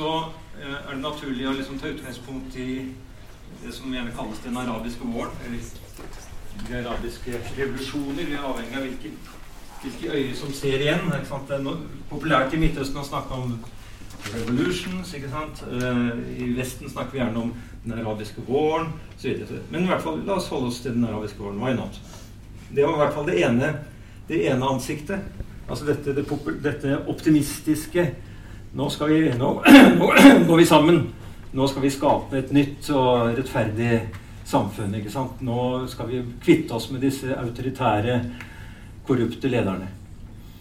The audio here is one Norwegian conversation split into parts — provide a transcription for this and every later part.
så eh, er det naturlig å liksom ta utgangspunkt i det som gjerne kalles den arabiske våren. Eller de arabiske revolusjoner. Vi er avhengig av hvilke, hvilke øyne som ser igjen. Det er no populært i Midtøsten å snakke om revolutions. ikke sant? Uh, I Vesten snakker vi gjerne om den arabiske våren osv. Men i hvert fall, la oss holde oss til den arabiske våren. Why not? Det var i hvert fall det ene, det ene ansiktet. Altså dette, det, dette optimistiske Nå skal vi nå, nå går vi sammen. Nå skal vi skape et nytt og rettferdig samfunn. ikke sant? Nå skal vi kvitte oss med disse autoritære, korrupte lederne.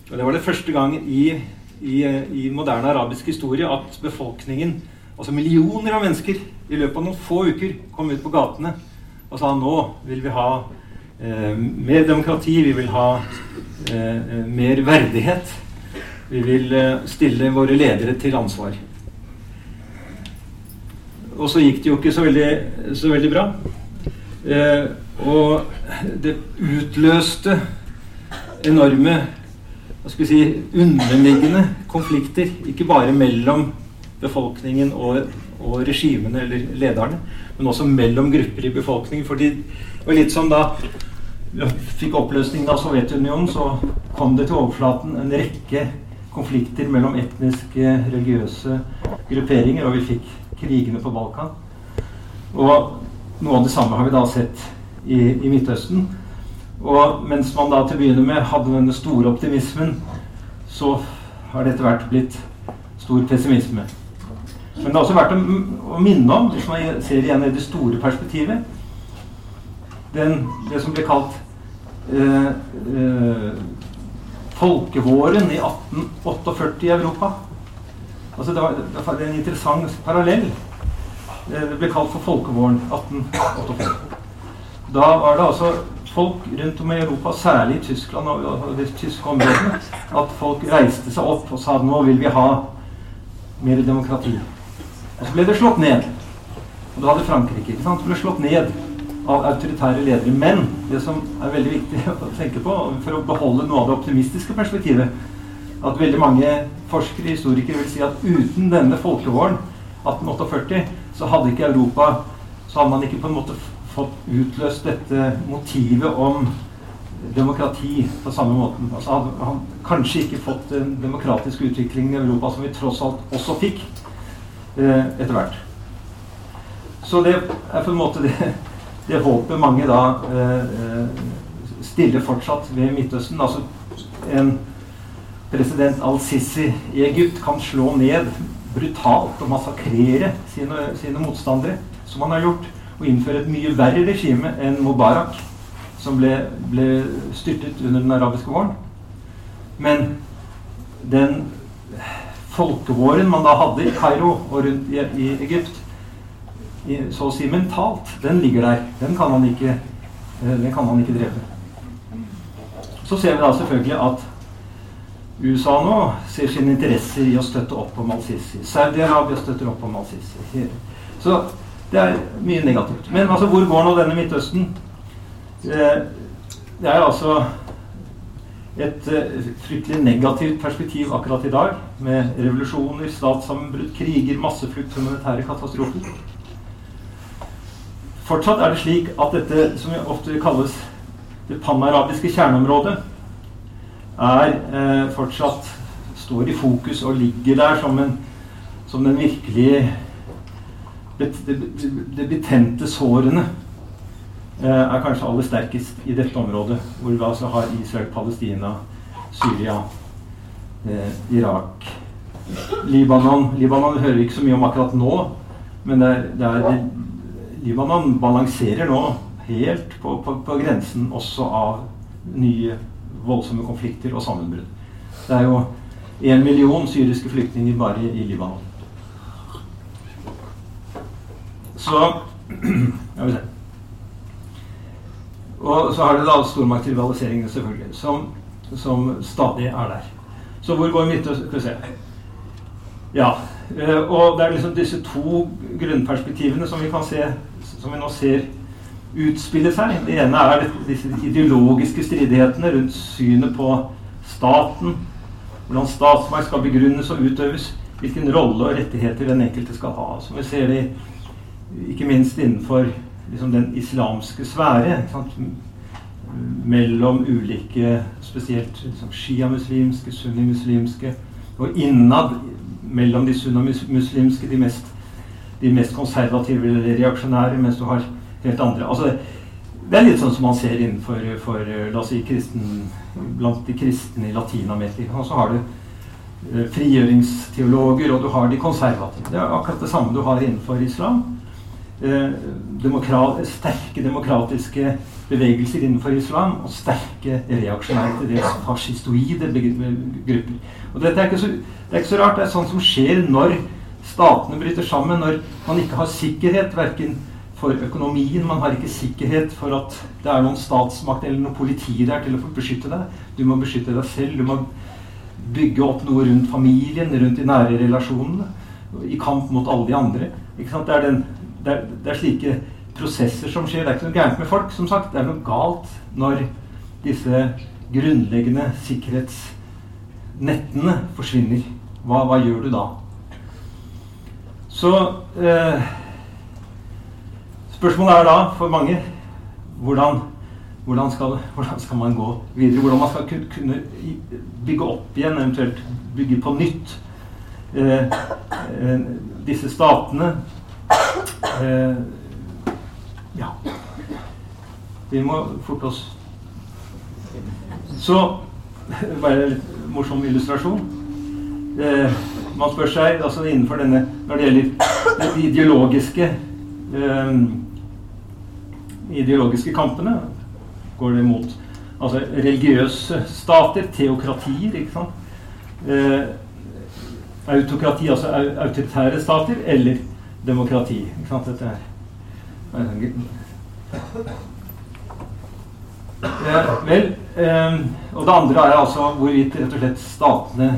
Og Det var det første gang i, i, i moderne arabisk historie at befolkningen, altså millioner av mennesker, i løpet av noen få uker kom ut på gatene og sa nå vil vi ha eh, mer demokrati, vi vil ha eh, eh, mer verdighet. Vi vil eh, stille våre ledere til ansvar. Og så gikk det jo ikke så veldig, så veldig bra. Eh, og det utløste enorme hva skal vi si, underliggende konflikter. Ikke bare mellom befolkningen og, og regimene eller lederne, men også mellom grupper i befolkningen. fordi det var litt som da vi fikk oppløsningen av Sovjetunionen, så kom det til overflaten en rekke konflikter mellom etniske, religiøse grupperinger, og vi fikk krigene på Balkan. Og noe av det samme har vi da sett i, i Midtøsten. Og mens man da til å begynne med hadde denne store optimismen, så har det etter hvert blitt stor pessimisme. Men det er også verdt å, minne om, hvis man ser igjen i det store perspektivet, den, det som ble kalt eh, eh, folkevåren i 1848 i Europa. Altså det, var, det var en interessant parallell. Det ble kalt for folkevåren 1848. Da var det altså folk rundt om i Europa, særlig i Tyskland og de tyske områdene, at folk reiste seg opp og sa nå vil vi ha mer demokrati. Og så ble det slått ned. Og da hadde Frankrike ikke sant? Det ble slått ned av autoritære ledere. Men det som er veldig viktig å tenke på for å beholde noe av det optimistiske perspektivet, at veldig mange forskere historikere vil si at uten denne folkevåren 1848 så hadde ikke Europa så hadde man ikke på en måte fått utløst dette motivet om demokrati på samme måten. Altså hadde han kanskje ikke fått den demokratiske utviklingen i Europa som vi tross alt også fikk eh, etter hvert. Så det er på en måte det det håpet mange da eh, eh, stiller fortsatt ved Midtøsten. Altså en president al-Sisi i Egypt kan slå ned brutalt og massakrere sine, sine, motstandere, som han har gjort, og innføre et mye verre regime enn Mubarak, som ble, ble styrtet under den arabiske våren. Men den folkevåren man da hadde i Kairo og rundt i, i Egypt, så å si mentalt, den ligger der. Den kan man ikke, eh, den kan man ikke drepe. Så ser vi da selvfølgelig at USA nå ser sine interesser i å støtte opp om Al-Sisi. Saudi-Arabia støtter opp om Al-Sisi. Så det er mye negativt. Men altså, hvor går nå denne Midtøsten? Eh, det er altså et uh, fryktelig negativt perspektiv akkurat i dag, med revolusjoner, statssammenbrudd, kriger, masseflukt, humanitære katastrofer. Fortsatt er det slik at dette som ofte kalles det panarabiske kjerneområdet, er eh, fortsatt står i fokus og ligger der som, en, som den virkelige Det, betente sårene eh, er kanskje aller sterkest i dette området, hvor vi altså har Israel, Palestina, Syria, eh, Irak Libanon. Libanon hører vi ikke så mye om akkurat nå, men det er, det er Libanon balanserer nå helt på, på, på, grensen også av nye voldsomme konflikter og sammenbrudd. Det er jo én million syriske flyktninger bare i, Libanon. Så Ja, vi ser. Og så har det da stormaktrivaliseringen, selvfølgelig, som, som stadig er der. Så hvor går Midtøsten Skal vi se. Ja. Eh, og det er liksom disse to grunnperspektivene som vi kan se som vi nå ser utspille seg. Det ene er disse ideologiske stridighetene rundt synet på staten, hvordan statsmakt skal begrunnes og utøves, hvilken rolle og rettigheter den enkelte skal ha. Som vi ser det ikke minst innenfor liksom, den islamske sfære. Mellom ulike, spesielt liksom, sjiamuslimske, sunnimuslimske, og innad mellom de sunnimuslimske, de mest, de mest konservative eller reaksjonære, mens du har helt andre. Altså, det er litt sånn som man ser innenfor for, la oss si, kristen, blant de kristne i Latin-Amerika. Og så har du eh, frigjøringsteologer, og du har de konservative. Det er akkurat det samme du har innenfor islam. Eh, demokrat, sterke demokratiske bevegelser innenfor islam og sterke reaksjonære til dels fascistoide grupper. Og dette er ikke, så, det er ikke så rart. Det er sånn som skjer når statene bryter sammen, når man ikke har sikkerhet verken for økonomien. Man har ikke sikkerhet for at det er noen statsmakt eller noe politi der til å beskytte deg. Du må beskytte deg selv. Du må bygge opp noe rundt familien, rundt de nære relasjonene. I kamp mot alle de andre. Det er den det er, det er, slike prosesser som skjer. Det er ikke noe gærent med folk, som sagt. Det er noe galt når disse grunnleggende sikkerhetsnettene forsvinner. Hva, hva gjør du da? Så eh, Spørsmålet er da for mange hvordan, hvordan, skal, hvordan, skal, man gå videre? Hvordan man skal kunne bygge opp igjen, eventuelt bygge på nytt eh, eh, disse statene Eh, ja. Vi må forte oss. Så bare en morsom illustrasjon. Eh, man spør seg altså innenfor denne Når det gjelder de ideologiske eh, ideologiske kampene, går det mot altså religiøse stater, teokratier, ikke sant? Eh, autokrati, altså autoritære stater, eller demokrati. Ikke sant? Dette her. ja, vel, eh, og det andre er altså hvorvidt rett og slett statene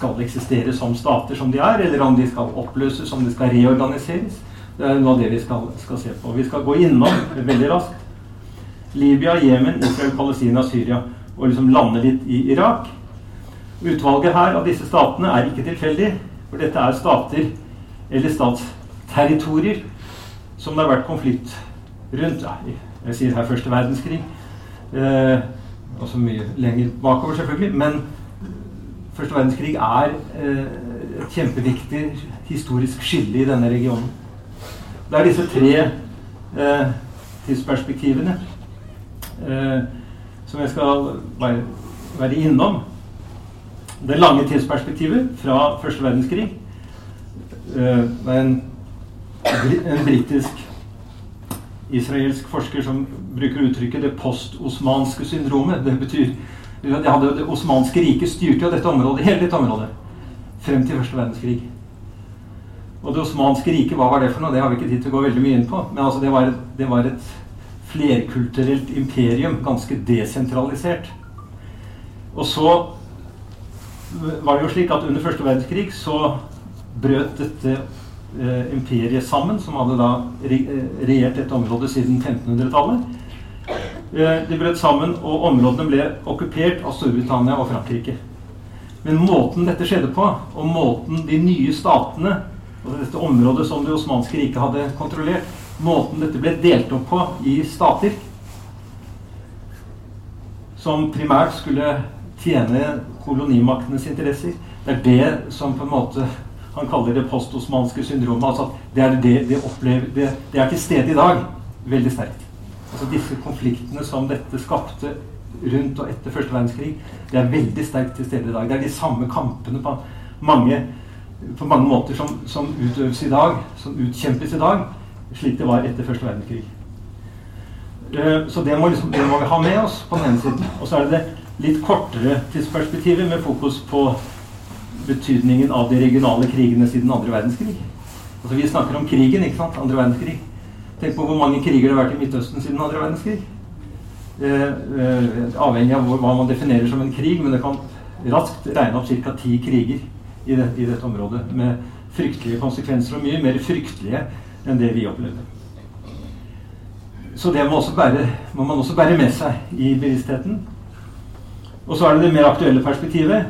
skal eksistere som stater som de er, eller om de skal oppløses, om de skal reorganiseres. Det er noe av det vi skal, skal se på. Vi skal gå innom veldig raskt Libya, Jemen, Israel, Palestina, Syria og liksom lande litt i Irak. Utvalget her av disse statene er ikke tilfeldig, for dette er stater eller statsterritorier som det har vært konflikt rundt. Jeg sier her første verdenskrig. Eh, også mye lenger bakover, selvfølgelig. Men første verdenskrig er eh, et kjempeviktig historisk skille i denne regionen. Det er disse tre eh, tidsperspektivene eh, som jeg skal være, være innom. Det lange tidsperspektivet fra første verdenskrig det eh, er en, en britisk-israelsk forsker som bruker uttrykket 'det post-osmanske syndromet'. Det betyr de hadde Det osmanske riket styrte jo dette området, hele dette området frem til første verdenskrig. Og det osmanske riket, hva var det for noe? Det har vi ikke tid til å gå veldig mye inn på. Men altså, det, var et, det var et flerkulturelt imperium, ganske desentralisert. Og så var det jo slik at under første verdenskrig så brøt dette eh, imperiet sammen, som hadde da eh, regjert dette området siden 1500-tallet. Eh, de brøt sammen, og områdene ble okkupert av Storbritannia og Frankrike. Men måten dette skjedde på, og måten de nye statene og dette området som Det osmanske riket hadde kontrollert, måten dette ble delt opp på i stater, som primært skulle tjene kolonimaktenes interesser, det er det som på en måte han kaller det postosmanske syndromet. altså Det er, det, det, opplever, det, det er til stede i dag veldig sterkt. Altså Disse konfliktene som dette skapte rundt og etter første verdenskrig, det er veldig sterkt til stede i dag. Det er de samme kampene på mange, på mange måter som, som utøves i dag, som utkjempes i dag, slik det var etter første verdenskrig. Uh, så det må, liksom, det må, vi ha med oss på den ene siden. Og så er det det litt kortere tidsperspektivet med fokus på betydningen av de regionale krigene siden andre verdenskrig. Altså Vi snakker om krigen, ikke sant? Andre verdenskrig. Tenk på hvor mange kriger det har vært i Midtøsten siden andre verdenskrig. Eh, eh, avhengig av hva man definerer som en krig, men det kan raskt regne opp ca. ti kriger i, det, i, dette området. Med fryktelige konsekvenser, og mye mer fryktelige enn det vi opplevde. Så det må, bære, må man også bære med seg i bevisstheten. Og så er det det mer aktuelle perspektivet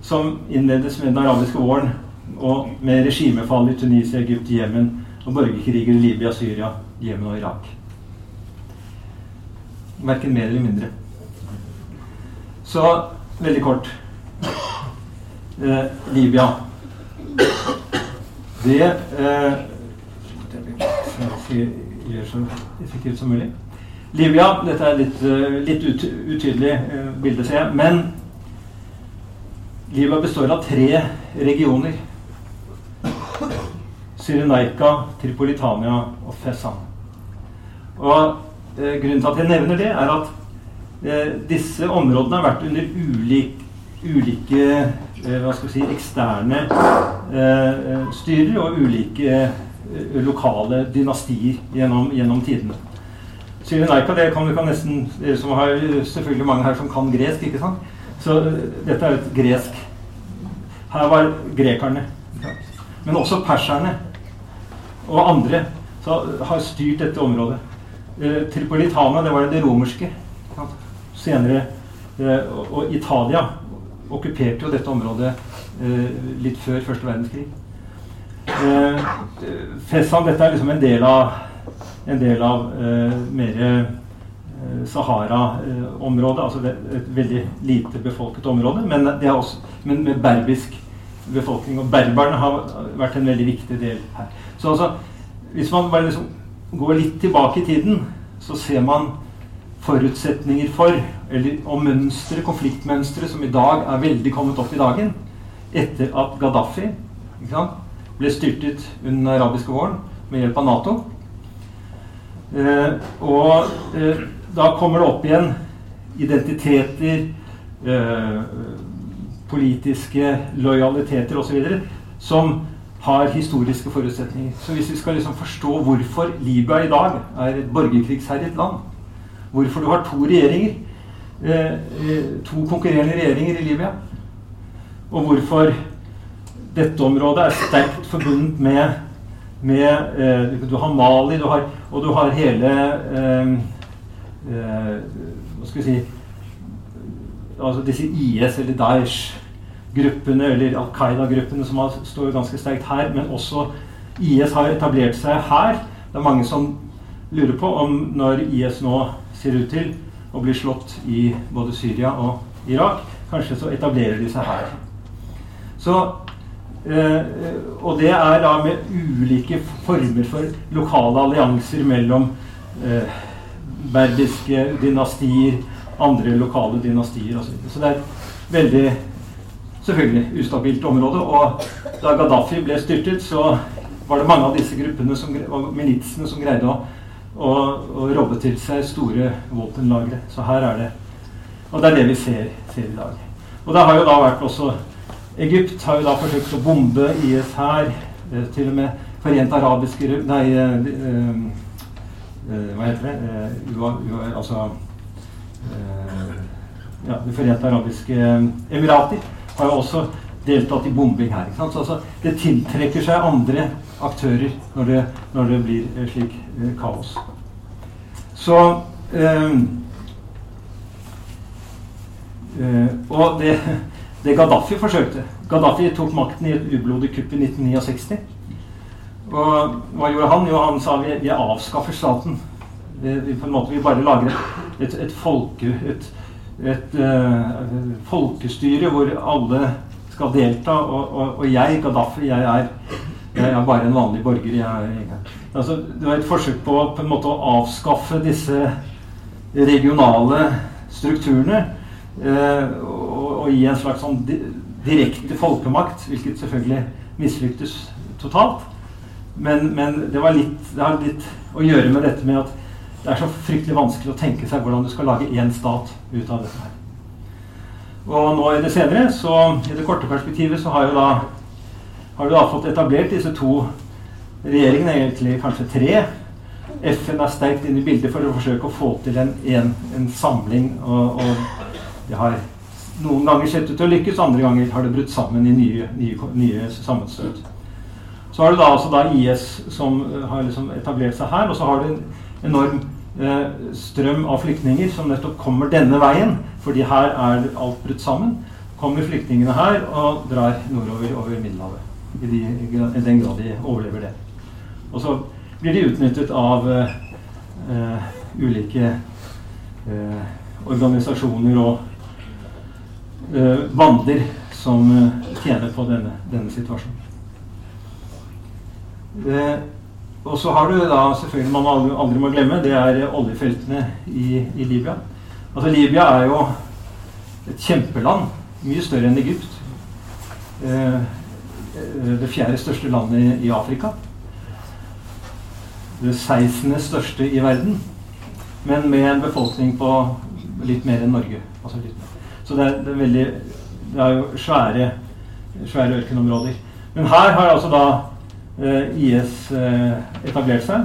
som innledes med den arabiske våren og med regimefall i Tunisia, Egypt, Jemen og borgerkriger i Libya, Syria, Jemen og Irak. Verken mer eller mindre. Så veldig kort eh, Libya. Det eh, gjør så effektivt som mulig. Libya Dette er litt, eh, litt ut, utydelig eh, bilde, ser jeg. Men Libya består av tre regioner. Cyrenaika, Tripolitania og Fesan. Og eh, Grunnen til at jeg nevner det, er at eh, disse områdene har vært under ulik, ulike eh, hva skal vi si, eksterne eh, styrer og ulike eh, lokale dynastier gjennom, gjennom tidene. Cyrenaika det kan kan nesten Dere som har selvfølgelig mange her som kan gresk, ikke sant? Så eh, dette er et gresk Her var grekerne. Men også perserne og andre så har styrt dette området. Eh, Tripolitana, det var det romerske. Senere eh, Og Italia okkuperte jo dette området eh, litt før første verdenskrig. Eh, Fessan, dette er liksom en del av, en del av eh, mer eh, Sahara-området. altså et veldig lite befolket område, men, også, men med berbisk befolkning. Og berberne har vært en veldig viktig del her. Så altså, hvis man bare liksom går litt tilbake i tiden, så ser man forutsetninger for, eller, og mønstre, konfliktmønstre som i dag er veldig kommet opp i dagen, etter at Gaddafi sant, ble styrtet under den arabiske våren med hjelp av Nato. Eh, og eh, da kommer det opp igjen identiteter, eh, politiske lojaliteter osv. som har historiske forutsetninger. Så hvis vi skal liksom forstå hvorfor Libya i dag er et borgerkrigsherjet land, hvorfor du har to regjeringer, eh, eh, to konkurrerende regjeringer i Libya, og hvorfor dette området er sterkt forbundet med, med eh, Du har Mali, du har, og du har hele Hva skal vi si altså disse IS eller Daesh-gruppene eller Al Qaida-gruppene som har, står ganske sterkt her, men også IS har etablert seg her. Det er mange som lurer på om når IS nå ser ut til å bli slått i både Syria og Irak, kanskje så etablerer de seg her. Så, eh, og det er da med ulike former for lokale allianser mellom eh, berbiske dynastier, andre lokale dynastier osv. Så, så det er veldig selvfølgelig ustabilt område. Og da Gaddafi ble styrtet, så var det mange av disse gruppene som, og militsene som greide å, å, å robbe til seg store våpenlagre. Så her er det Og det er det vi ser, ser i dag. Og det har jo da vært også Egypt har jo da forsøkt å bombe IS her. Eh, til og med Forente arabiske Nei, eh, eh, hva heter det? UA, altså ja, De forente arabiske emirater har jo også deltatt i bombing her. Så altså, det tiltrekker seg andre aktører når det, når det blir slik eh, kaos. Så eh, eh, Og det, det, Gaddafi forsøkte Gaddafi tok makten i et ublodig kupp i 1969. Og hva gjorde han? Jo, han sa vi, vi avskaffer staten. Vi, vi, på en måte, vi bare lager et, et, folke, et, et uh, folkestyre hvor alle skal delta. Og, og, og jeg, Gaddafi, jeg er, jeg er, bare en vanlig borger. Jeg, altså, det var et forsøk på, på måte å avskaffe disse regionale strukturene uh, og, og, gi en slags sånn direkte folkemakt, hvilket selvfølgelig mislyktes totalt. Men, men det, litt, det har litt å gjøre med dette med at det er så fryktelig vanskelig å tenke seg hvordan du skal lage én stat ut av dette her. Og nå i det senere, så i det korte perspektivet, så har, da, har du da fått etablert disse to regjeringene, egentlig kanskje tre. FN er sterkt inne i bildet for å forsøke å få til en, en, en samling. Og, og, det har noen ganger sett ut til å lykkes, andre ganger har det brutt sammen i nye, nye, nye sammenstøt. Så har du da altså da IS som har liksom etablert seg her, og så har du en enorm eh, strøm av flyktninger som nettopp kommer denne veien, fordi her er alt brutt sammen. kommer flyktningene her og drar nordover over Middelhavet. I, de, I, den grad de overlever det. Og så blir de utnyttet av uh, ulike eh, organisasjoner og bander som tjener på denne, denne situasjonen. Og så har du da selvfølgelig man aldri, aldri må glemme, det er oljefeltene i, i Libya. Altså Libya er jo et kjempeland. Mye større enn Egypt. Eh, det fjerde største landet i Afrika. Det 16. største i verden. Men med en befolkning på litt mer enn Norge. Altså Så det er, det er, veldig Det er jo svære, svære ørkenområder. Men her har altså da IS eh, etablert seg.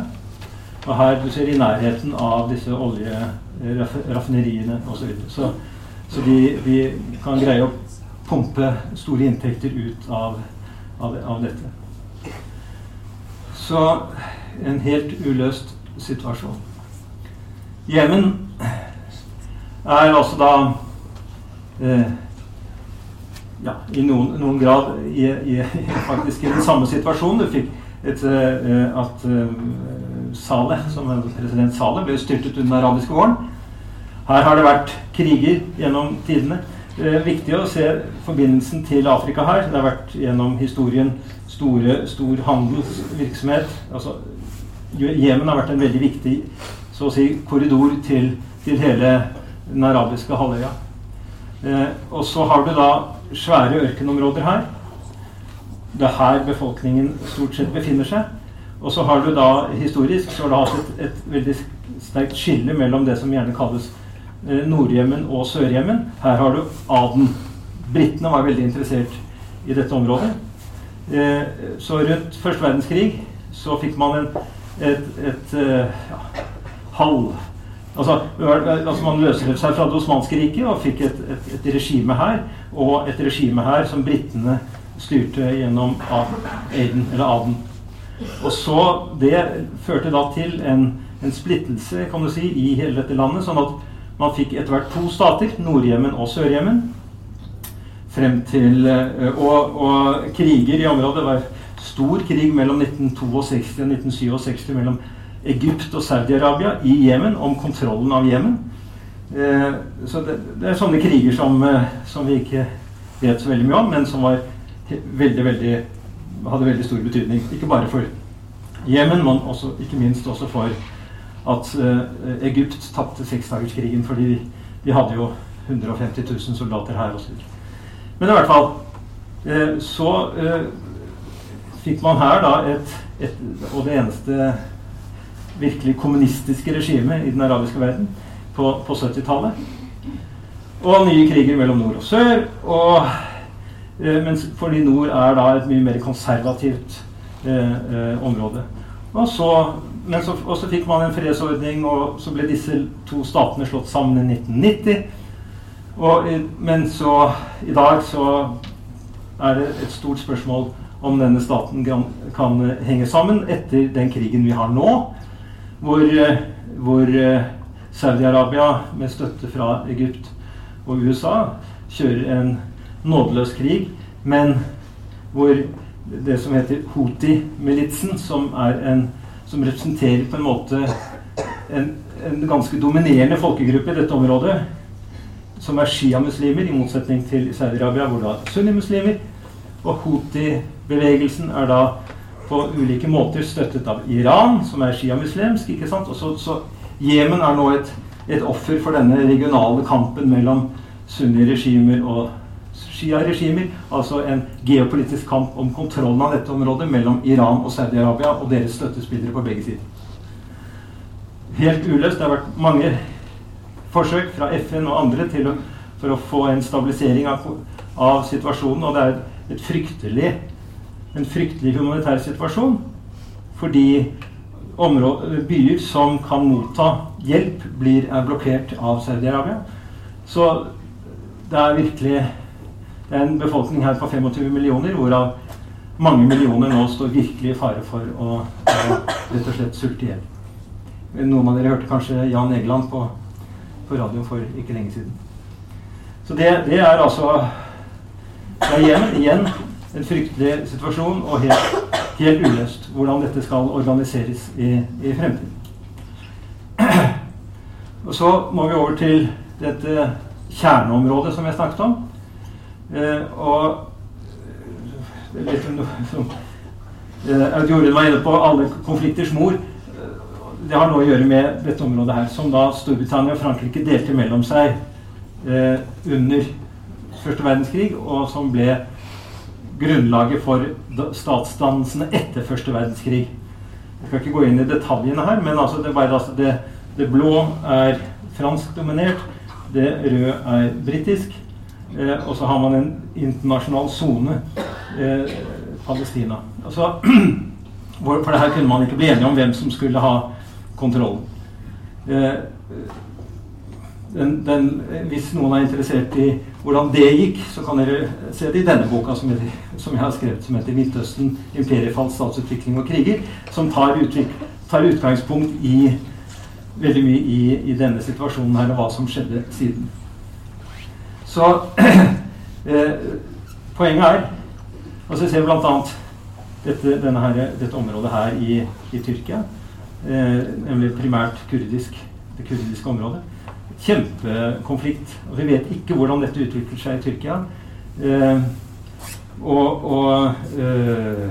Og her du ser i nærheten av disse oljeraffineriene osv. Så, så så de, de, kan greie å pumpe store inntekter ut av, av, av dette. Så en helt uløst situasjon. Jemen er altså da eh, ja, i noen, noen grad i, i, faktisk i den samme situasjonen. Du fikk et, eh, at eh, Saleh, som president Saleh ble styrtet under den arabiske våren. Her har det vært kriger gjennom tidene. Det er viktig å se forbindelsen til Afrika her. Det har vært gjennom historien store, stor handelsvirksomhet. Altså, Jemen har vært en veldig viktig så å si, korridor til, til hele den arabiske halvøya. Eh, og så har du da svære ørkenområder her. Det er her befolkningen stort sett befinner seg. Og så har du da historisk så har du hatt et, et veldig sterkt skille mellom det som gjerne kalles Eh, Nord-Jemen og Sør-Jemen. Her har du Aden. Britene var veldig interessert i dette området. Eh, så rundt første verdenskrig så fikk man en, et, et eh, ja, halv altså, altså, Man løsrev seg fra det osmanske riket og fikk et, et, et, regime her. Og et regime her som britene styrte gjennom Aden, eller Aden. Og så Det førte da til en, en splittelse kan du si, i hele dette landet. sånn at man fikk etter hvert to stater, Nord-Jemen og Sør-Jemen. Frem til eh, og, og, kriger i området. Det var stor krig mellom 1962 og 1967 mellom Egypt og Saudi-Arabia i Jemen om kontrollen av Jemen. Eh, så det, det, er sånne kriger som, eh, som, vi ikke vet så veldig mye om, men som var veldig, veldig, hadde veldig stor betydning. Ikke bare for Jemen, men også, ikke minst også for at eh, Egypt tapte seksdagerskrigen fordi de, de, hadde jo 150 000 soldater her osv. Men i hvert fall eh, så uh, fikk man her da et, et, Og det eneste virkelig kommunistiske regimet i den arabiske verden på, på 70-tallet. Og nye kriger mellom nord og sør. Og, mens fordi nord er da et mye mer konservativt område. Og så så, og så fikk man en fredsordning, og så ble disse to statene slått sammen i 1990. Og, men så i dag så er det et stort spørsmål om denne staten kan, kan henge sammen etter den krigen vi har nå, hvor, hvor Saudi-Arabia med støtte fra Egypt og USA kjører en nådeløs krig, men hvor det som heter Houthi-militsen, som som representerer på en måte en, en ganske dominerende folkegruppe i dette området, som er sjiamuslimer, i motsetning til Saudi-Arabia, hvor det er sunnimuslimer. Og Houthi-bevegelsen er da på ulike måter støttet av Iran, som er sjiamuslimsk. ikke sant? Og så, så Jemen er nå et, et offer for denne regionale kampen mellom sunni-regimer og Shia-regimer, altså en geopolitisk kamp om kontrollen av dette området mellom Iran og Saudi-Arabia og deres støttespillere på begge sider. Helt uløst. Det har vært mange forsøk fra FN og andre å, for å få en stabilisering av, av situasjonen, og det er et fryktelig, en fryktelig humanitær situasjon fordi områder, byer som kan motta hjelp, blir, er blokkert av Saudi-Arabia. Så det er virkelig det er en befolkning her på 25 millioner, hvorav mange millioner nå står virkelig i fare for å, rett og slett sulte i hjel. Noen av dere hørte kanskje Jan Egeland på, på radio for ikke lenge siden. Så det, det er altså Det er igjen, igjen en fryktelig situasjon og helt, helt uløst hvordan dette skal organiseres i, i fremtiden. Og Så må vi over til dette kjerneområdet som jeg snakket om. Eh, og litt som eh, Jorunn var inne på, alle konflikters mor. Det har noe å gjøre med dette området her, som da Storbritannia og Frankrike delte mellom seg eh, under første verdenskrig, og som ble grunnlaget for statsdannelsene etter første verdenskrig. Jeg skal ikke gå inn i detaljene her, men altså det, bare, altså det, det, blå er fransk dominert, det røde er britisk. Eh, og så har man en internasjonal sone, eh, Palestina. Altså, for det her kunne man ikke bli enige om hvem som skulle ha kontrollen. Eh, den, den, hvis noen er interessert i hvordan det gikk, så kan dere se det i denne boka som, jeg, som jeg har skrevet, som heter 'Midtøsten imperiefall, statsutvikling og kriger', som tar, utvik, tar utgangspunkt i veldig mye i, i, denne situasjonen her og hva som skjedde siden. Så eh, poenget er altså Jeg ser bl.a. Dette, dette området her i, i Tyrkia, eh, nemlig primært kurdisk, det kurdiske området kjempekonflikt. Og vi vet ikke hvordan dette utvikler seg i Tyrkia. Eh, og, og eh,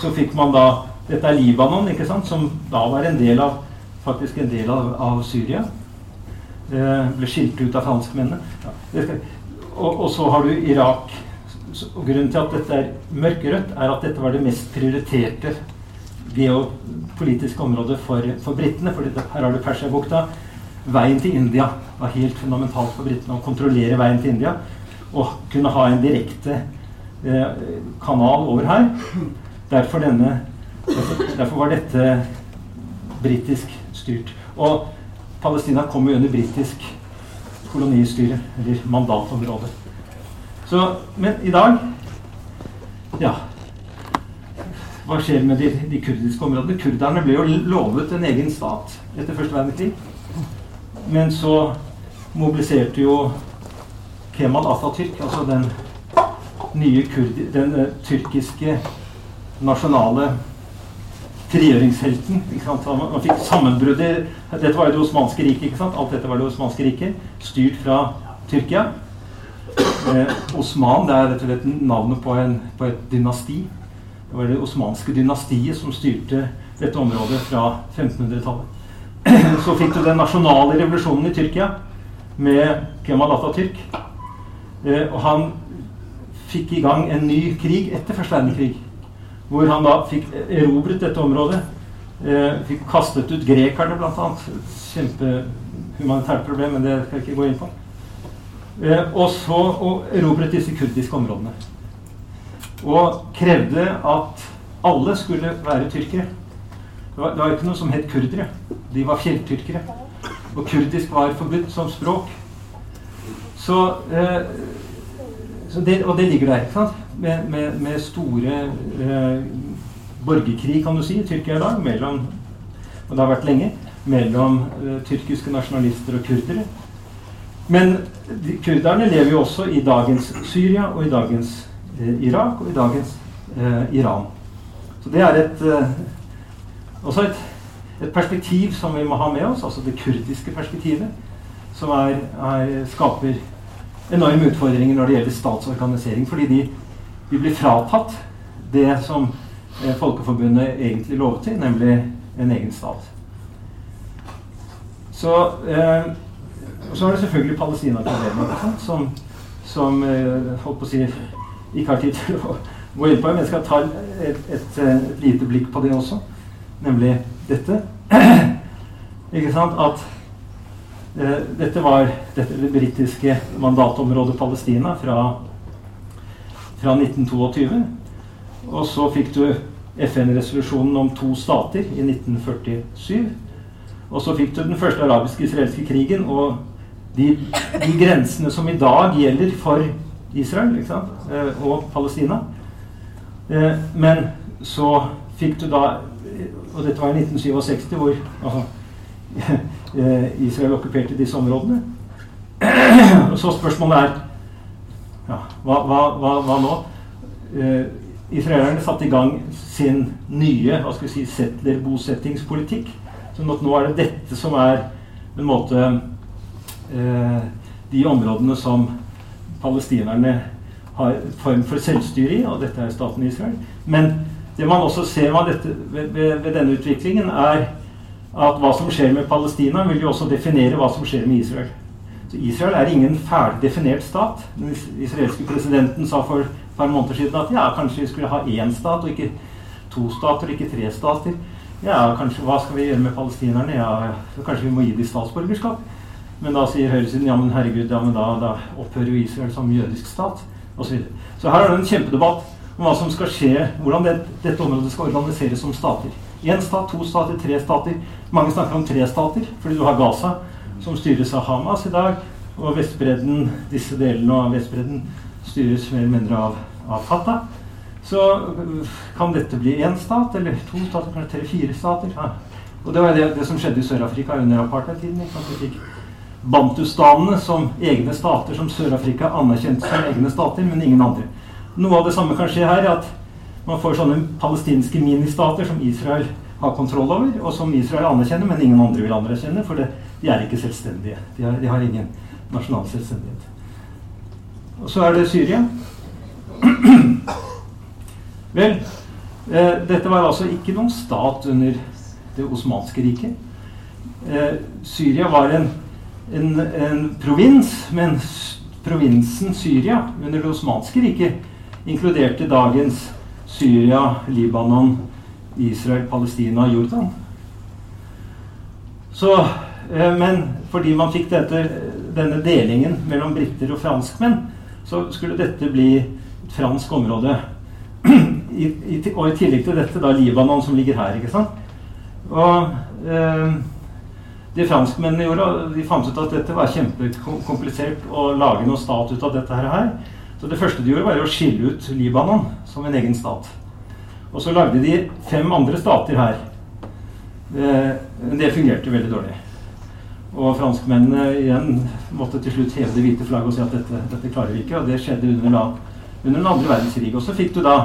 så fikk man da Dette er Libanon, ikke sant, som da var en del av faktisk en del av, av Syria. Eh, ble skilt ut av franskmennene. Ja, og, og, så har du Irak. Og grunnen til at dette er mørkerødt, er at dette var det mest prioriterte geopolitiske området for, for britene. For her har du Persiabukta, veien til India var helt fundamentalt for britene. Å kontrollere veien til India og kunne ha en direkte eh, kanal over her. Derfor, denne, derfor, derfor var dette britisk styrt. Og Palestina kom jo under britisk kolonistyre, eller mandatområde. Så, men i dag Ja. Hva skjer med de, de kurdiske områdene? Kurderne ble jo lovet en egen stat etter første verdenskrig. Men så mobiliserte jo Kemal Atatürk, altså den nye kurdi, den uh, tyrkiske nasjonale frigjøringshelten. Man, man fikk sammenbruddet Dette var jo det osmanske riket. Alt dette var det osmanske riket, styrt fra Tyrkia. Eh, Osman det er rett og slett navnet på, en, på et dynasti. Det var det osmanske dynastiet som styrte dette området fra 1500-tallet. så fikk du den nasjonale revolusjonen i Tyrkia med Kemal Atatürk. Eh, og han fikk i gang en ny krig etter første verdenskrig. Hvor han da fikk erobret dette området. Eh, fikk kastet ut grekerne, bl.a. Kjempehumanitært problem, men det skal jeg ikke gå inn på. Eh, og så og erobret disse kurdiske områdene. Og krevde at alle skulle være tyrkere. Det var, det var ikke noe som het kurdere. De var fjelltyrkere. Og kurdisk var forbudt som språk. Så, eh, så det, Og det ligger der, ikke sant? Med, med, med store eh, borgerkrig, kan du si, i Tyrkia i dag, mellom Og det har vært lenge. Mellom eh, tyrkiske nasjonalister og kurdere. Men de, kurderne lever jo også i dagens Syria og i dagens eh, Irak og i dagens eh, Iran. Så det er et eh, også et, et, perspektiv som vi må ha med oss, altså det kurdiske perspektivet, som er, er, skaper enorme utfordringer når det gjelder statsorganisering. Fordi de, de blir fratatt det som eh, Folkeforbundet egentlig lovet til, nemlig en egen stat. Så, eh, så er det selvfølgelig Palestina-problemet, som, som eh, holdt på å si ikke har tid til å gå inn på. Men jeg skal ta et, et, et lite blikk på det også nemlig dette. Ikke sant? At eh, dette var dette det britiske mandatområdet Palestina fra, fra 1922. Og så fikk du FN-resolusjonen om to stater i 1947. Og så fikk du den første arabisk-israelske krigen og de, de, grensene som i dag gjelder for Israel eh, og Palestina. Eh, men så fikk du da og dette var i 1967, hvor altså, Israel okkuperte disse områdene. Og så spørsmålet er ja, hva, hva, hva, hva, nå? Eh, israelerne satte i gang sin nye hva skal vi si, settlerbosettingspolitikk. Så nå er det dette som er en måte eh, de områdene som palestinerne har form for selvstyre i, og dette er staten Israel. Men det man også ser dette, ved, ved, denne utviklingen, er at hva som skjer med Palestina, vil jo også definere hva som skjer med Israel. Så Israel er ingen ferdig definert stat. Den israelske presidenten sa for et par måneder siden at ja, kanskje vi skulle ha én stat, og ikke to stater, ikke tre stater. Ja, kanskje, Hva skal vi gjøre med palestinerne? Ja, Kanskje vi må gi dem statsborgerskap? Men da sier høyresiden ja, men herregud, ja, men da, da opphører jo Israel som jødisk stat. Og så, så her er det en kjempedebatt om hva som skal skje, hvordan det, dette området skal organiseres som stater. Én stat, to stater, tre stater. Mange snakker om tre stater, fordi du har Gaza, som styres av Hamas i dag, og Vestbredden, disse delene av Vestbredden styres mer eller mindre av, av Fatah. Så kan dette bli én stat, eller to stater, kanskje tre-fire stater. Ja. Og det var det, det som skjedde i Sør-Afrika under apartheidtiden. Vi fikk bantustanene som egne stater som Sør-Afrika anerkjente som egne stater, men ingen andre. Noe av det samme kan skje her. at Man får sånne palestinske ministater som Israel har kontroll over, og som Israel anerkjenner, men ingen andre vil anerkjenne, for det, de er ikke selvstendige. De har, de har ingen nasjonal selvstendighet. Og så er det Syria. Vel, eh, dette var altså ikke noen stat under det osmanske riket. Eh, Syria var en, en, en provins, men provinsen Syria under det osmanske riket inkluderte dagens Syria, Libanon, Israel, Palestina og Jordan. Så, eh, men fordi man fikk dette, denne delingen mellom briter og franskmenn, så skulle dette bli et fransk område. I, i, og i tillegg til dette da Libanon, som ligger her. ikke sant? Og eh, de franskmennene gjorde, de fant ut at dette var kjempekomplisert å lage noen stat ut av dette her. Så det første de gjorde, var å skille ut Libanon som en egen stat. Og så lagde de fem andre stater her. Eh, men det fungerte veldig dårlig. Og franskmennene igjen måtte til slutt heve det hvite flagget og si at dette, dette klarer vi ikke. Og det skjedde under, da, under den andre verdenskrig. Og så fikk du da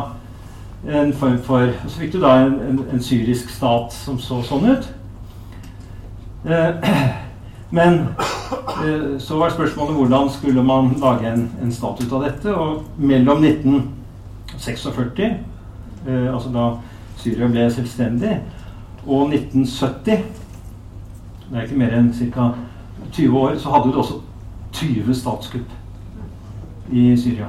en form for Så fikk du da en, en, en syrisk stat som så sånn ut. Eh, men eh, så var spørsmålet hvordan skulle man lage en, en stat ut av dette. Og mellom 1946, eh, altså da Syria ble selvstendig, og 1970 Det er ikke mer enn ca. 20 år, så hadde du også 20 statskupp i Syria.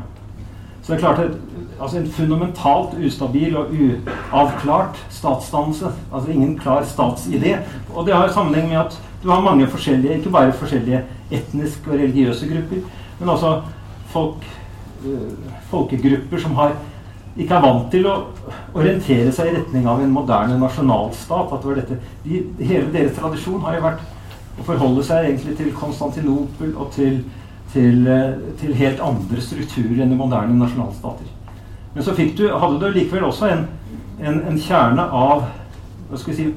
Så det er klart at altså En fundamentalt ustabil og uavklart statsdannelse. Altså ingen klar statsidé. Og det har sammenheng med at du har mange forskjellige, ikke bare forskjellige etniske og religiøse grupper, men også folk, øh, folkegrupper som har, ikke er vant til å orientere seg i retning av en moderne nasjonalstat. At det var dette. De, hele deres tradisjon har jo vært å forholde seg egentlig til Konstantinopel og til, til, øh, til helt andre strukturer enn de moderne nasjonalstater. Men så du, hadde du likevel også en, en, en kjerne av si,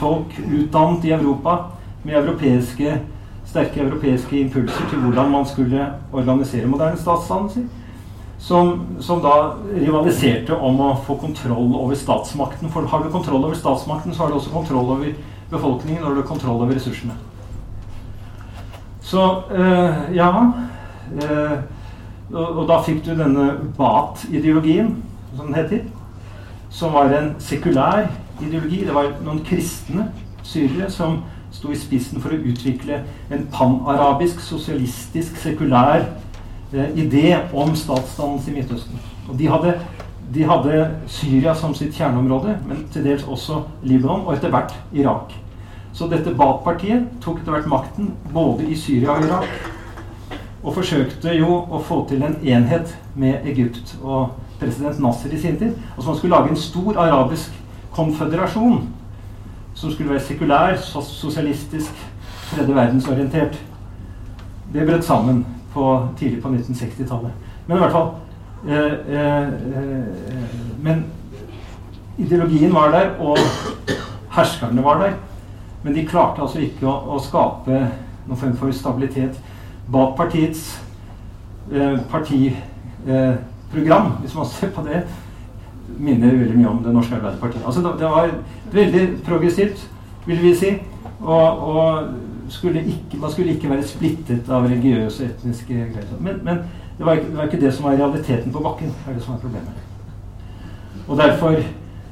folk utdannet i Europa med europeiske, sterke europeiske impulser til hvordan man skulle organisere moderne statsdannelser. Som, som, da rivaliserte om å få kontroll over statsmakten. For har du kontroll over statsmakten, så har du også kontroll over befolkningen og du har kontroll over ressursene. Så øh, ja øh, og, og, da fikk du denne Bat-ideologien, som den heter. Som var en sekulær ideologi. Det var noen kristne syrere som sto i spissen for å utvikle en panarabisk, sosialistisk, sekulær eh, idé om statsdannelse i Midtøsten. Og de hadde, de hadde, Syria som sitt kjerneområde, men til dels også Libanon, og etter hvert Irak. Så dette Baath-partiet tok etter hvert makten både i Syria og Irak. Og forsøkte jo å få til en enhet med Egypt og president Nasser i sin tid. Altså man skulle lage en stor arabisk konføderasjon som skulle være sekulær, sosialistisk, tredje verdensorientert. Det brøt sammen på, tidlig på 1960-tallet. Men i hvert fall eh, eh, eh, Men ideologien var der, og herskerne var der. Men de klarte altså ikke å, å skape noen form for stabilitet bak partiets eh, partiprogram, hvis man ser på det, minner veldig mye om Det norske Arbeiderpartiet. Altså det, var veldig progressivt, vil vi si. Og, og skulle ikke, man skulle ikke være splittet av religiøse og etniske greier. Men, men det, var ikke, det, var ikke, det som var realiteten på bakken. er det som er problemet. Og derfor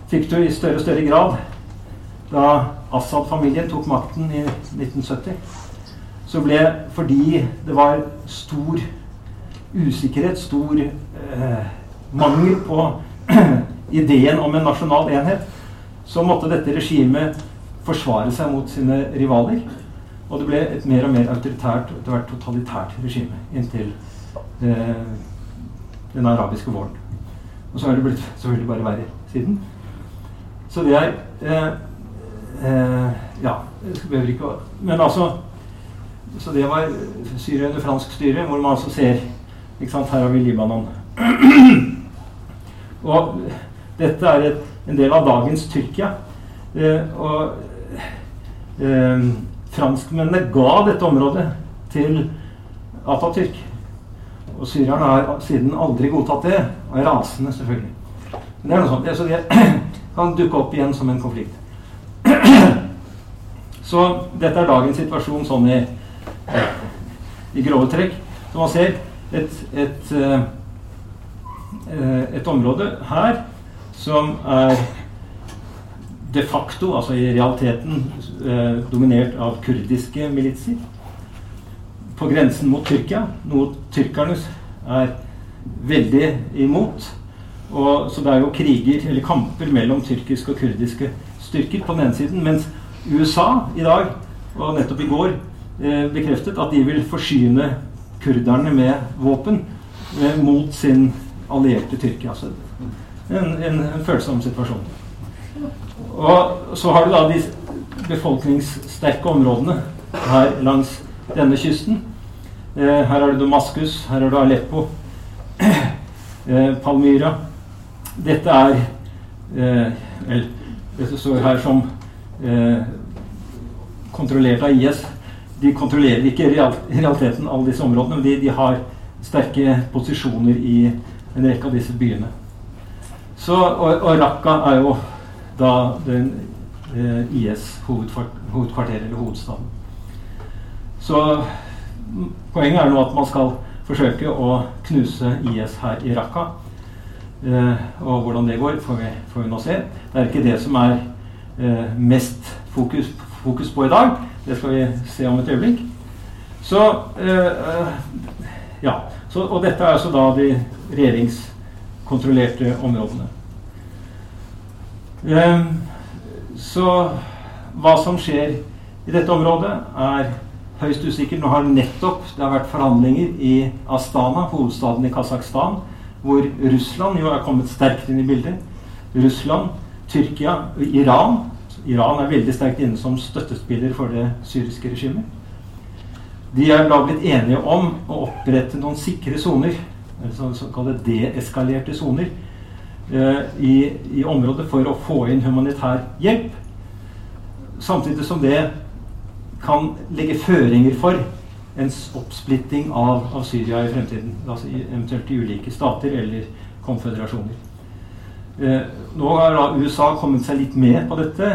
fikk du i større og større grad, da Assad-familien tok makten i 1970, så ble fordi det var stor usikkerhet, stor eh, mangel på ideen om en nasjonal enhet, så måtte dette regimet forsvare seg mot sine rivaler. Og det ble et mer og mer autoritært og etter hvert totalitært regime inntil eh, den arabiske våren. Og så har det blitt selvfølgelig bare verre siden. Så det er eh, eh, Ja, jeg behøver ikke å Men altså Så det var Syria under fransk styre, hvor man altså ser ikke sant, Her har vi Libanon. og dette er et, en del av dagens Tyrkia. Eh, og eh, franskmennene ga dette området til Atatürk. Og syrerne har siden aldri godtatt det, og er rasende, selvfølgelig. Men det er noe sånt. Så det kan dukke opp igjen som en konflikt. Så dette er dagens situasjon sånn i, i grove trekk. Som man ser, et, et, eh, et område her som er de facto, altså i realiteten, eh, dominert av kurdiske militser. På grensen mot Tyrkia, noe tyrkerne er veldig imot. Og, så det er jo kriger, eller kamper mellom tyrkiske og kurdiske styrker på den ene siden. Mens USA i dag, og nettopp i går, eh, bekreftet at de vil forsyne kurderne med våpen eh, mot sin allierte Tyrkia. Altså en, en, en følsom situasjon. Og så har du da de befolkningssterke områdene her langs denne kysten. Eh, her har du Damaskus, her har du Aleppo, eh, Palmyra. Dette er eh, Vel, dette står her som eh, kontrollert av IS. De kontrollerer ikke i realiteten alle disse områdene, men de, de har sterke posisjoner i en rekke av disse byene. Så, og, og Raqqa er jo da den eh, IS hovedkvarter, eller hovedstaden. Så poenget er nå at man skal forsøke å knuse IS her i Raqqa. Eh, og hvordan det går, får vi, får vi, nå se. Det er ikke det som er eh, mest fokus, fokus, på i dag. Det skal vi se om et øyeblikk. Så eh, Ja. Så, og dette er altså da de regjeringskontrollerte områdene. Ehm, så hva som skjer i dette området, er høyst usikkert. Nå har nettopp det har vært forhandlinger i Astana, hovedstaden i Kasakhstan, hvor Russland jo er kommet sterkt inn i bildet. Russland, Tyrkia Iran. Iran er veldig sterkt inne som støttespiller for det syriske regimet. De er da blitt enige om å opprette noen sikre soner, såkalte deeskalerte soner, Eh, i, i, området for å få inn humanitær hjelp. Samtidig som det kan legge føringer for en oppsplitting av, av Syria i fremtiden. Altså eventuelt i ulike stater eller konføderasjoner. Eh, nå har da USA kommet seg litt med på dette.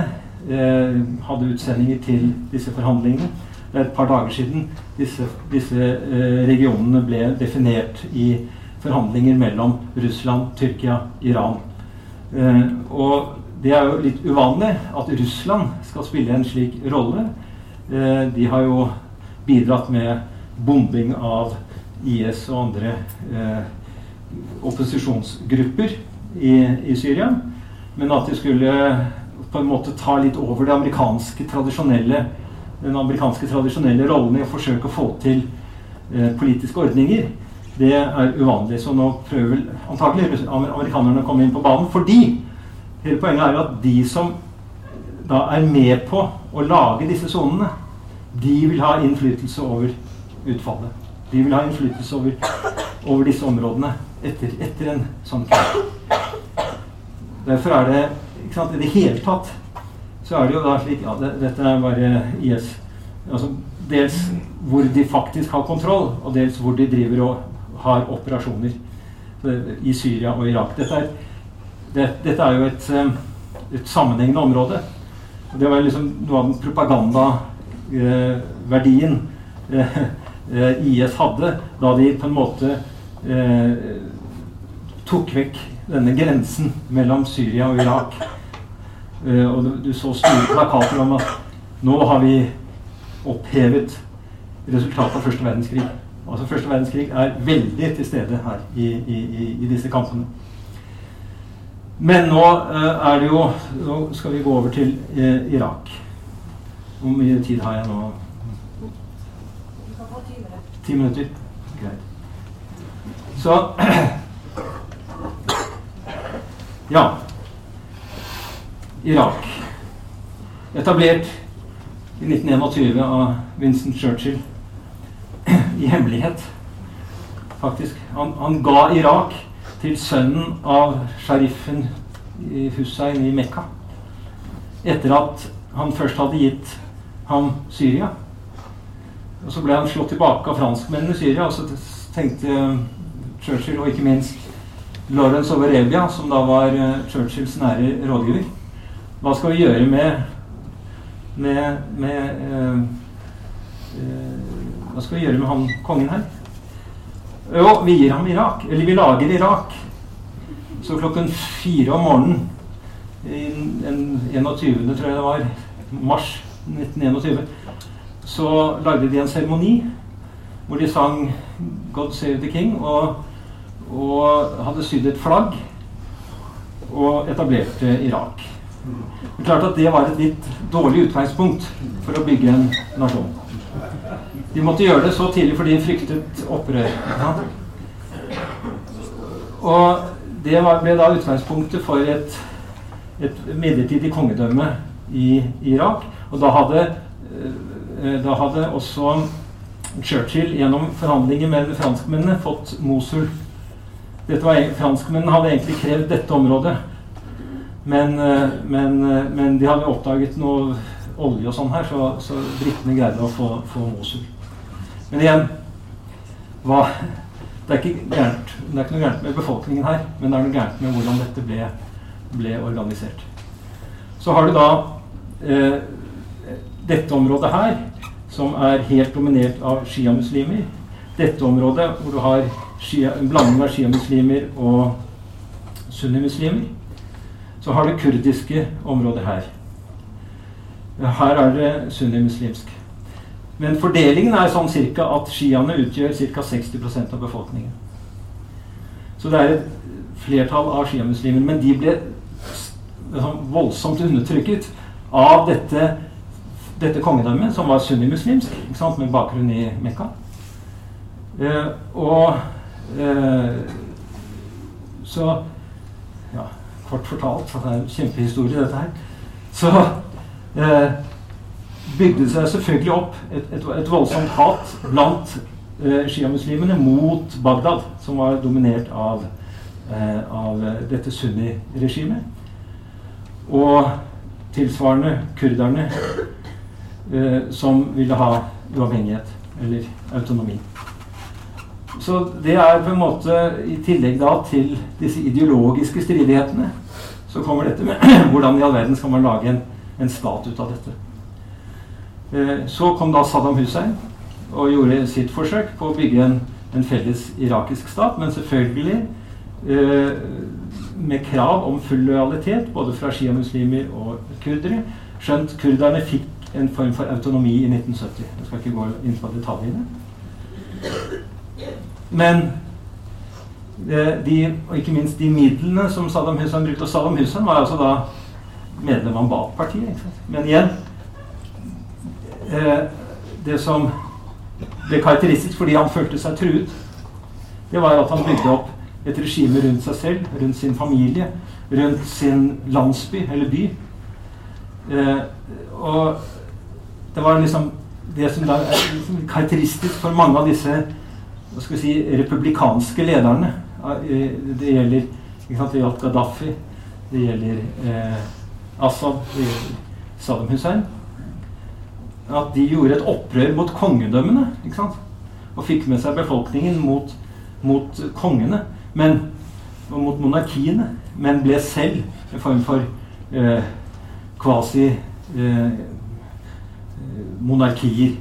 Eh, hadde utsendinger til disse forhandlingene. Et par dager siden disse, disse eh, regionene ble definert i forhandlinger mellom Russland, Tyrkia, Iran. Eh, og det er jo litt uvanlig at Russland skal spille en slik rolle. Eh, de har jo bidratt med bombing av IS og andre opposisjonsgrupper i, i, Syria. Men at de skulle på en måte ta litt over det amerikanske tradisjonelle, den amerikanske tradisjonelle rollen i å forsøke å få til eh, politiske ordninger, det er uvanlig. Så nå prøver vel antakelig amerikanerne å komme inn på banen. Fordi hele poenget er jo at de som da er med på å lage disse sonene, de vil ha innflytelse over utfallet. De vil ha innflytelse over, over disse områdene etter, etter en sånn krig. Derfor er det sant, I det hele tatt så er det jo da slik Ja, det, dette er bare IS. Altså, dels hvor de faktisk har kontroll, og dels hvor de driver og har operasjoner i Syria og Irak. Dette er, det, dette er jo et, et, sammenhengende område. Det var liksom noe av den propagandaverdien eh, eh, IS hadde da de på en måte eh, tok vekk denne grensen mellom Syria og Irak. Eh, og du, så store plakater om at nå har vi opphevet resultatet av første verdenskrig. Altså Første verdenskrig er veldig til stede her i, i, i disse kampene. Men nå uh, er det jo Nå skal vi gå over til uh, Irak. Hvor mye tid har jeg nå? Ti minutter. Greit. Så Ja. Irak. Etablert i 1921 av Vincent Churchill i hemmelighet, faktisk. Han, han, ga Irak til sønnen av sheriffen Hussein i Mekka. Etter at han først hadde gitt ham Syria. Og Så ble han slått tilbake av franskmennene i Syria. Og så tenkte Churchill, og ikke minst Lawrence of Arabia, som da var eh, Churchills nære rådgiver Hva skal vi gjøre med, med, med eh, eh, hva skal vi gjøre med han kongen her? Jo, vi gir ham Irak. Eller vi lager Irak. Så klokken fire om morgenen den 21. tror jeg det var, mars 1921, så lagde de en seremoni hvor de sang 'God Save the King' og, og hadde sydd et flagg og etablerte Irak. Det er klart at det var et litt dårlig utgangspunkt for å bygge en nasjon. De måtte gjøre det så tidlig fordi de fryktet opprør. Og det ble da utgangspunktet for et, et midlertidig kongedømme i Irak. Og da hadde, eh, da hadde også Churchill gjennom forhandlinger med franskmennene fått Mosul. Var, franskmennene hadde egentlig krevd dette området. Men, eh, men, eh, men de hadde oppdaget noe olje og sånn her, så, så britene greide å få, få Mosul. Men igjen hva, det, er gærent, det, er ikke noe gærent med befolkningen her, men det er noe gærent med hvordan dette ble, ble organisert. Så har du da eh, dette området her, som er helt dominert av sjiamuslimer. Dette området hvor du har shia, en blanding av sjiamuslimer og sunnimuslimer. Så har det kurdiske områder her. Her er det sunnimuslimsk. Men fordelingen er sånn cirka at sjiaene utgjør ca. 60% av befolkningen. Så det er et flertall av sjiamuslimer. Men de ble sånn voldsomt undertrykket av dette, dette kongedømmet, som var sunnimuslimsk, med bakgrunn i Mekka. Eh, og eh, så kort fortalt, det er en kjempehistorie, dette her. Så eh, bygde seg selvfølgelig opp et, et, et voldsomt hat blant eh, sjiamuslimene mot Bagdad, som var dominert av, eh, av dette sunni-regimet. Og tilsvarende kurderne, eh, som ville ha uavhengighet eller autonomi. Så det er på en måte, i tillegg da til disse ideologiske stridighetene, så kommer dette med hvordan i all verden skal man lage en, en stat ut av dette. Eh, så kom da Saddam Hussein og gjorde sitt forsøk på å bygge en, en felles irakisk stat, men selvfølgelig eh, med krav om full lojalitet både fra sjiamuslimer og kurdere. Skjønt kurderne fikk en form for autonomi i 1970. Jeg skal ikke gå inn på detaljene. Men de, og ikke minst de midlene som Saddam Hussein brukte. Og Saddam Hussein var altså da medlem av Baath-partiet. Men igjen eh, det som ble karakteristisk fordi han følte seg truet, det var at han bygde opp et regime rundt seg selv, rundt sin familie, rundt sin landsby eller by. Eh, og det var liksom det som er liksom karakteristisk for mange av disse hva skal vi si, republikanske lederne. Eh, det gjelder sant, gjaldt Gaddafi, det gjelder eh, Assad, det gjelder Saddam Hussein at de gjorde et opprør mot kongedømmene. ikke sant? Og fikk med seg befolkningen mot mot kongene men, og mot monarkiene, men ble selv en form for eh, kvasi-monarkier. Eh,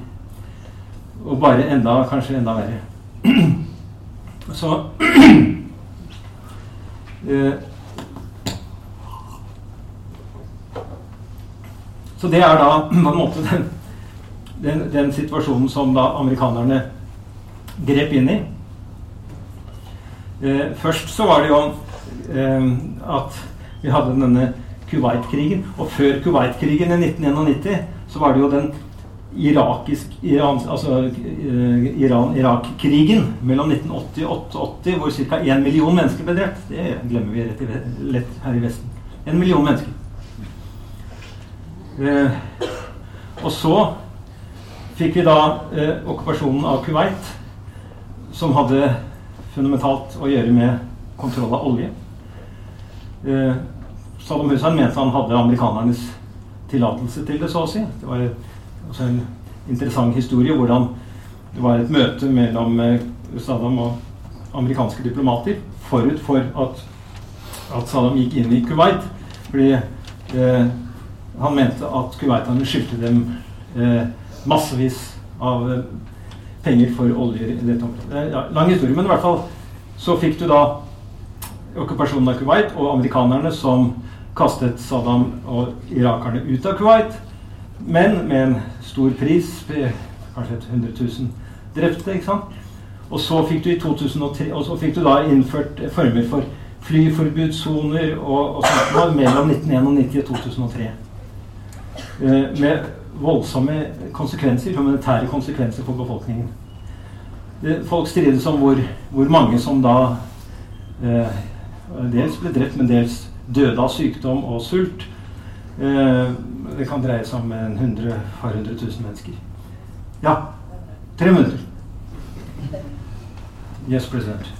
og bare enda, kanskje enda verre. Så eh, Så det er da på en måte den, den, den, situasjonen som da amerikanerne grep inn i. Eh, først så var det jo eh, at vi hadde denne Kuwait-krigen. Og før Kuwait-krigen i 1991 så var det jo den altså, uh, Iran-Irak-krigen mellom 1980 og 88 hvor ca. 1 million mennesker ble drept. Det glemmer vi rett i, lett her i Vesten. En million mennesker. Eh, og så fikk vi da eh, okkupasjonen av Kuwait, som hadde fundamentalt å gjøre med kontroll av olje. Eh, Saddam Hussein mente han hadde amerikanernes tillatelse til det, så å si. Det var også en interessant historie hvordan det var et møte mellom eh, Saddam og amerikanske diplomater forut for at, at Saddam gikk inn i Kuwait. Fordi eh, han mente at kuwaiterne skyldte dem eh, massevis av eh, penger for oljer i dette området. Ja, lang historie, men i hvert fall så fikk du da okkupasjonen av Kuwait og amerikanerne som kastet Saddam og irakerne ut av Kuwait. Men med en stor pris, kanskje et 100 000 drepte. ikke sant? Og så fikk du i 2003 og så fikk du da innført former for flyforbudssoner og, og sånt mellom 1991 og 2003. Eh, med voldsomme konsekvenser, humanitære konsekvenser for befolkningen. Folk strides om hvor, hvor mange som da eh, dels ble drept, men dels døde av sykdom og sult. Eh, det kan dreie seg om en hundre, par hundre tusen mennesker. Ja, tre minutter. Yes, president.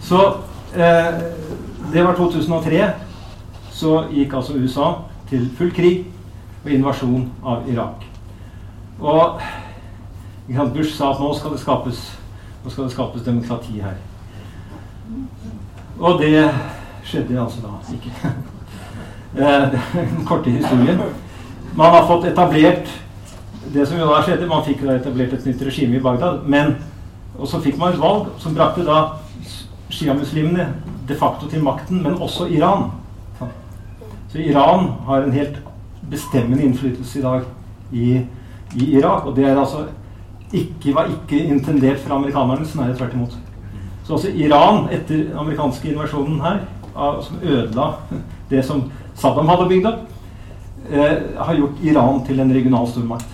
Så eh, det var 2003. Så gikk altså USA til full krig og invasjon av Irak. Og Bush sa at nå skal det skapes, skal det skapes demokrati her. Og det skjedde altså da ikke. Eh, den korte historien. Man har fått etablert det som jo da skjedde, Man fikk da etablert et nytt regime i Bagdad. Men, og så fikk man et valg som brakte da sjiamuslimene de facto til makten, men også Iran. Så Iran har en helt bestemmende innflytelse i dag i, i Irak. Og det er altså ikke, var ikke intendert fra amerikanerne, snarere tvert imot. Så også Iran, etter den amerikanske invasjonen her, som ødela det som Saddam hadde bygd opp, har gjort Iran til en regional stormakt.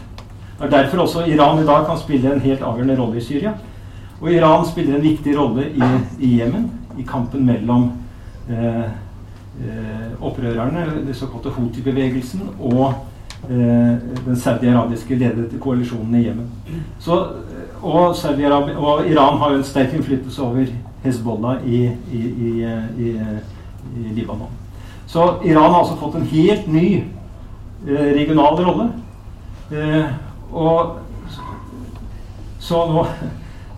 Det er derfor også Iran i dag kan spille en helt avgjørende rolle i Syria. Og Iran spiller en viktig rolle i Jemen, i, i kampen mellom eh, Eh, opprørerne, den såkalte Houthi-bevegelsen, og eh, den saudi-arabiske ledede koalisjonen i Jemen. Og, og, Iran har jo en sterk innflytelse over Hezbollah i, i, i, Libanon. Så Iran har altså fått en helt ny eh, regional rolle. Eh, og så nå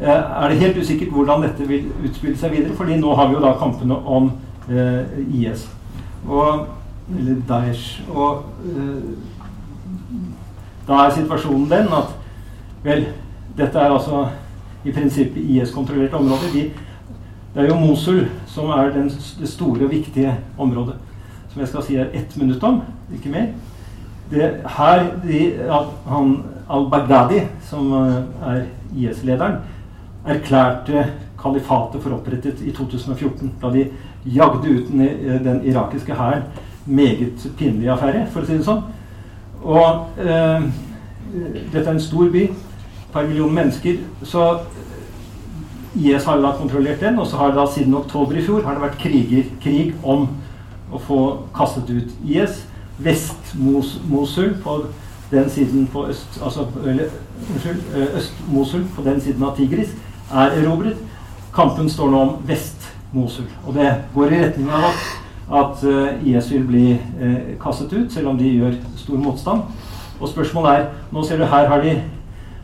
eh, er det helt usikkert hvordan dette vil utspille seg videre, fordi nå har vi jo da kampene om eh, IS. Og, eller Daesh. Og eh, da er situasjonen den at Vel, dette er altså i prinsippet IS-kontrollerte områder. De, det er jo Mosul som er den, det store og viktige området. Som jeg skal si er ett minutt om, ikke mer. Det, her de, han al-Baghdadi, som eh, er IS-lederen, erklærte kalifatet for opprettet i 2014. Da de jagde ut eh, den irakiske hæren. Meget pinlig affære, for å si det sånn. Og eh, dette er en stor by. Et par millioner mennesker. Så IS har da kontrollert den, og så har det da siden oktober i fjor har det vært kriger, krig om å få kastet ut IS. Vest-Mosul på den siden på øst altså, Unnskyld, eh, Øst-Mosul på den siden av Tigris er erobret. Kampen står nå om Vest-Mosul. Og det går i retning av at, at eh, IS vil bli eh, kastet ut, selv om de gjør stor motstand. Og spørsmålet er Nå ser du her har de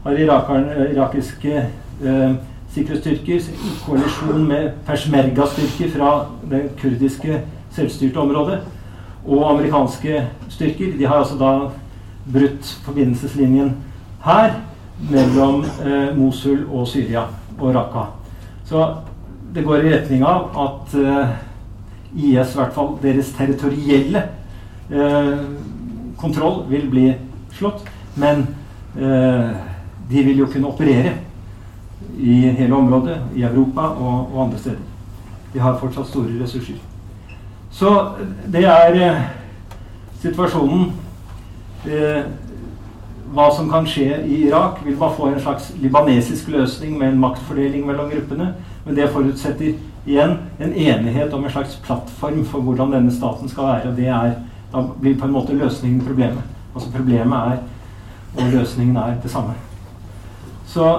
har irakerne, irakiske eh, sikkerhetsstyrker koalisjon med persmerga-styrker fra det kurdiske selvstyrte området og amerikanske styrker. De har altså da brutt forbindelseslinjen her mellom eh, Mosul og Syria og Raqqa. Så det går i retning av at eh, IS, i hvert fall deres territorielle eh, kontroll, vil bli slått. Men eh, de vil jo kunne operere i hele området, i Europa og, og, andre steder. De har fortsatt store ressurser. Så det er eh, situasjonen. Eh, hva som kan skje i Irak, vil man få en slags libanesisk løsning med en maktfordeling mellom gruppene. Men det forutsetter igjen en enighet om en slags plattform for hvordan denne staten skal være. og det er, Da blir på en måte løsningen problemet. Altså Problemet er og løsningen er det samme. Så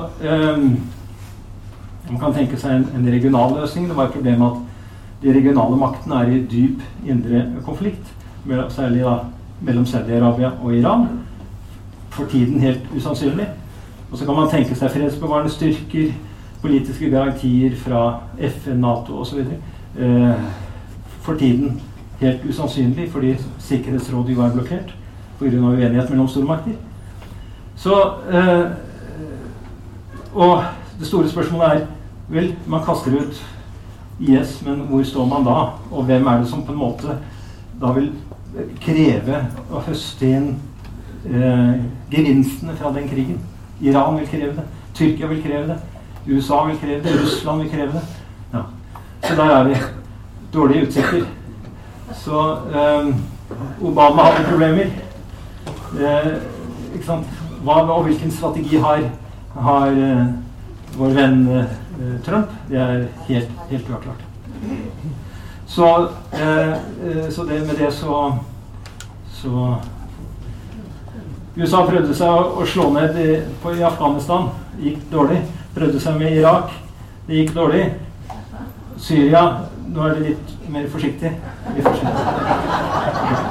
um, man kan tenke seg en, en, regional løsning. Det var et problem at de regionale maktene er i dyp indre konflikt, særlig da mellom Saudi-Arabia og Iran. For tiden helt usannsynlig. Og så kan man tenke seg fredsbevarende styrker, politiske garantier fra FN, Nato osv. Eh, for tiden helt usannsynlig fordi Sikkerhetsrådet jo er blokkert pga. uenighet mellom stormakter. Så eh, Og det store spørsmålet er Vel, man kaster ut IS, men hvor står man da? Og hvem er det som på en måte da vil kreve å høste inn eh, gevinstene fra den krigen? Iran vil kreve det. Tyrkia vil kreve det. USA vil kreve det. Russland vil kreve det. Ja. Så der er vi. Dårlige utsikter. Så eh, Obama hadde problemer. Eh, ikke sant? Hva, og hvilken strategi har, har uh, vår venn uh, Trump? Det er helt, helt uavklart. Så, uh, så det, med det så, så USA prøvde seg å slå ned i, på, i Afghanistan. Gikk dårlig. Prøvde seg med Irak. Det gikk dårlig. Syria Nå er det litt mer forsiktig. Litt forsiktig.